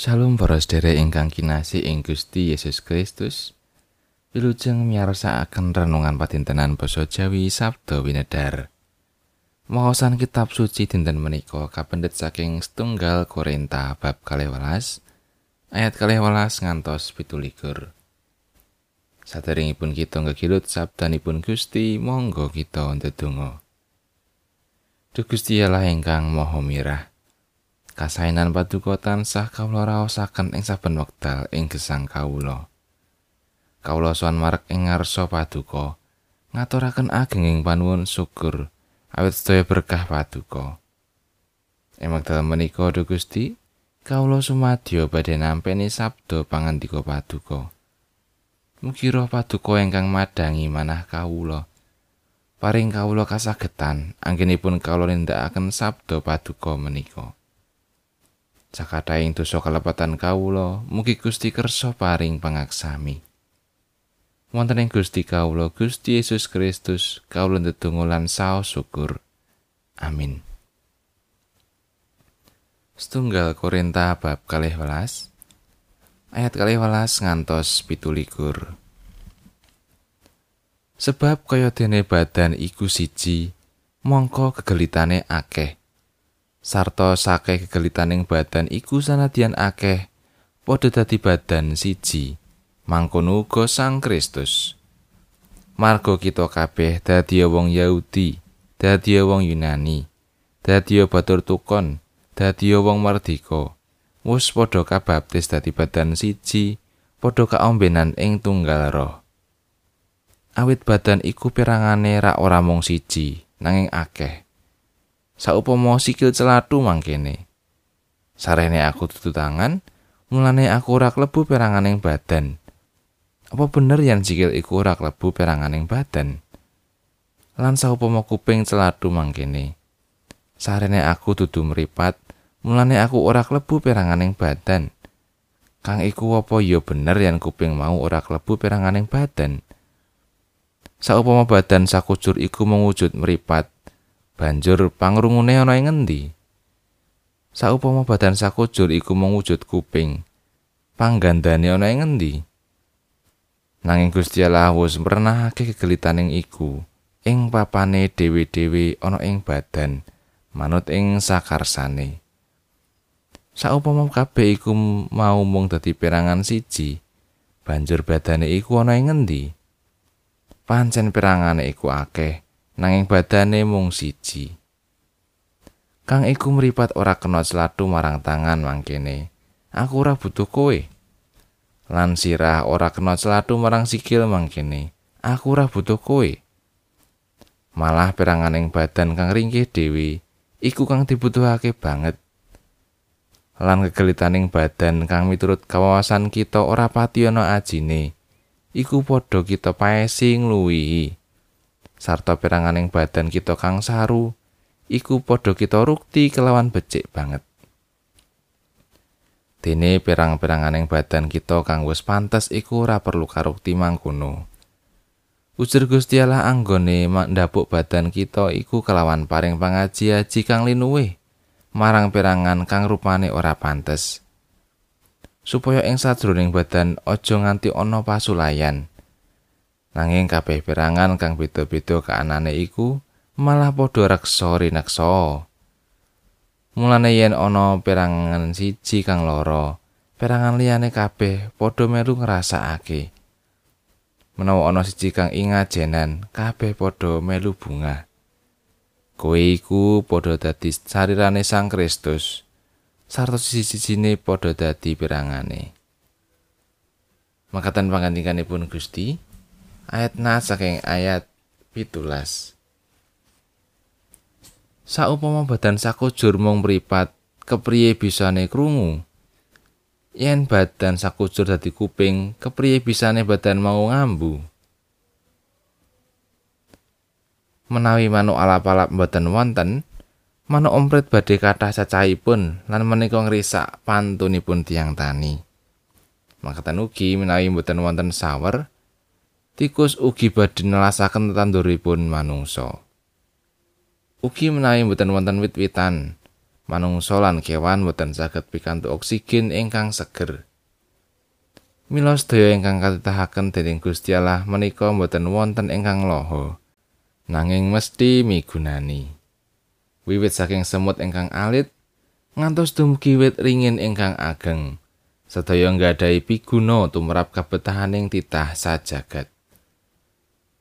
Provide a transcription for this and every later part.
Shalom para sedherek ingkang kinasih ing Gusti Yesus Kristus. Wilujeng miyarsakaken renungan patintenan basa Jawi Sabda Winedar. Maosan kitab suci dinten menika kapendet saking setunggal Korinta bab 12 ayat 12 ngantos 17. Saderengipun kita ngegilut sabdanipun Gusti, monggo kita ndedonga. Duh Gusti Allah ingkang Maha Mirah. Kasainan paduka tansah kawula raosaken ing saben wekdal ing gesang kawula. Kawula sowan marek ing ngarsa paduka, ngaturaken agenging panuwun syukur awit sedaya berkah paduka. Ing wekdal menika Duh Gusti, kawula sumadyo badhe nampeni sabda pangandika paduka. Mugi roh paduka ingkang madangi manah kawula. Paring kawula kasagetan anggenipun kawula nindakaken sabda paduka menika. Cakataing dosa kalepatan kawula, mugi Gusti kersa paring pangaksami. Wonten ing Gusti kawula Gusti Yesus Kristus, kawula ndedonga lan saos syukur. Amin. Setunggal Korinta bab kalih welas ayat kalih welas ngantos pitulikur. Sebab kaya dene badan iku siji, mongko kegelitane akeh. Sarta sakeh kegelitaning badan iku sanadyan akeh padha dadi badan siji. Mangkono uga Sang Kristus. Marga kita kabeh dadi wong Yahudi dadi wong Yunani dadi batur tukon dadi wong mardika. Wis padha kabaptis dadi badan siji padha kaombenan ing tunggal roh. Awit badan iku pirangane rak ora mung siji nanging akeh saupama sikil celatu mangkene. Sarene aku tutu tangan, mulane aku ora klebu peranganing badan. Apa bener yen sikil iku ora klebu peranganing badan? Lan saupama kuping celatu mangkene. Sarene aku dudu mripat, mulane aku ora klebu peranganing badan. Kang iku apa ya bener yen kuping mau ora klebu peranganing badan? Saupama badan sakujur iku mewujud mripat, banjur pangrungune ana ing ngendi? Saupama badan sakujur iku mung wujud kuping panggandane ana ing ngendi? Nanging Gusti Allah wis mrenahake kegelitaning iku ing papane dewe-dewe ana ing badan manut ing sakarsane. Saupama kabeh iku mau mung dadi perangan siji banjur badane iku ana ing ngendi? Pancen perangane iku akeh nanging badane mung siji. Kang iku mripat ora kena slatu marang tangan mangkene. Aku ora butuh kowe. Lan sirah ora kena slatu marang sikil mangkene. Aku ora butuh kowe. Malah peranganing badan kang ringkih dhewe iku kang dibutuhake banget. Lan kegelitaning badan kang miturut kawasan kita ora pati ana ajine. Iku padha kita paesing luwihi. Sarta peranganing badan kita kang saru iku padha kita rukti kelawan becik banget. Dene perang-peranganing badan kita kang wis pantes iku ora perlu karukti mangkono. Ujur Gusti Allah anggone ndapuk badan kita iku kelawan paring pangaji-aji kang linuwih marang perangan kang rupane ora pantes. Supaya ing sadroning badan aja nganti ana pasulayan Nanging kabeh perangan kang beda-beda kaanane iku malah padha reksa rineksa. Mulane yen ana perangan siji kang lara, perangan liyane kabeh padha melu ngrasakake. Menawa ana siji kang ingajenan, kabeh padha melu bunga. Kowe iku padha dadi sarirane Sang Kristus. Sarta siji-sijine padha dadi perangane. Makatan pangandikanipun Gusti, ayat na saking ayat pitulas. Saupama badan sakujur mung mripat kepriye bisane krungu? Yen badan sakujur dadi kuping kepriye bisane badan mau ngambu? Menawi manuk alap-alap mboten wonten manuk omprit badhe kathah cacahipun lan menika ngrisak pantunipun tiang tani. Makatan ugi menawi mboten wonten sawer tikus ugi badhe nelasaken tetanduripun manungsa. Ugi menawi mboten wonten wit-witan, manungsa lan kewan boten saged pikantuk oksigen ingkang seger. Mila sedaya ingkang katitahaken dening Gusti Allah menika boten wonten ingkang loho, nanging mesti migunani. Wiwit saking semut ingkang alit ngantos dumugi wit ringin ingkang ageng. Sedaya nggadahi piguna tumrap kabetahaning titah sajagat.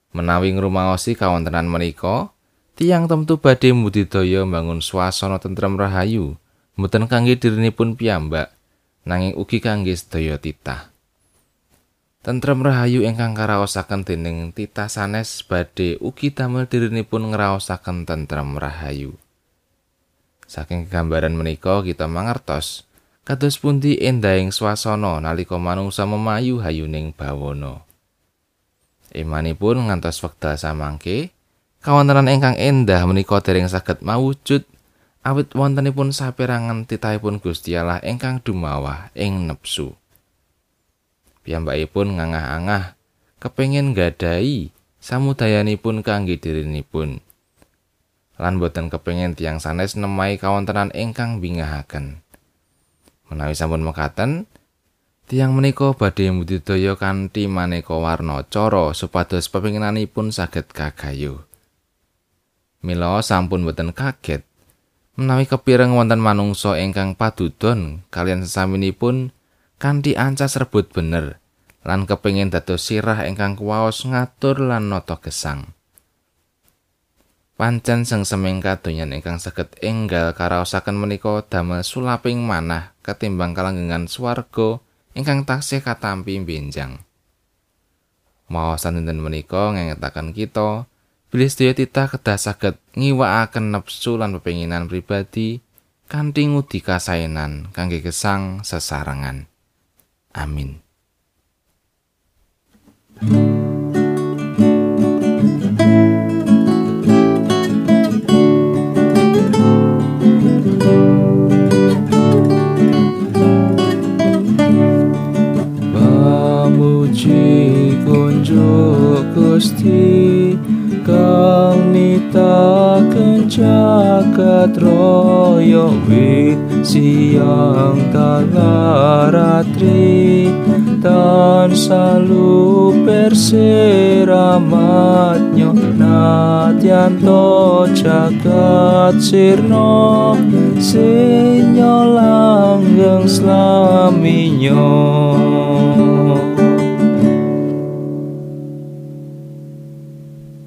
Menawi ngrumaosi kawontenan menika, Tiang temtu badhe mbudidaya mbangun swasana tentrem rahayu, mboten kangge dirinipun piyambak, nanging ugi kangge sedaya titah. Tentrem rahayu ingkang karaosaken dening titah sanes badhe ugi damel dirinipun ngraosaken tentrem rahayu. Saking gambaran menika kita mangertos kados pundi endahing swasana nalika manungsa memayu hayuning bawana. Imanipun ngantos wekdal samangke, Kawontenan ingkang endah menika dereng saged mawujud awit wontenipun saperangan titahipun Gusti Allah ingkang dumawah ing nepsu. Piyambakipun ngangah-angah kepengin gadai samudayanipun kangge dirinipun. Lan boten kepengin tiang sanes nemai kawontenan ingkang bingahaken. Menawi sampun mekaten, tiang menika badhe mbudidaya kanthi maneka warna cara supados pepinginanipun saged kagayuh. Mila sampun boten kaget menawi kepireng wonten manungsa ingkang padudon kalian sesaminipun kanthi ancas rebut bener lan kepingin dados sirah ingkang kuwaos ngatur lan nata gesang. Pancen sing semeng kadonyan ingkang saged enggal karaosaken menika damel sulaping manah ketimbang kalanggengan swarga ingkang taksih katampi benjang. Maosan dinten menika ngengetaken kita Bilih sedaya titah kedah saged ngiwakaken nepsu lan pepenginan pribadi kanthi ngudi kasaenan kangge gesang sesarengan. Amin. Nitaken jagat raya wit siang talaratri tan salu perseramatnya natyanto jagat sirno sinyo langgeng slaminyo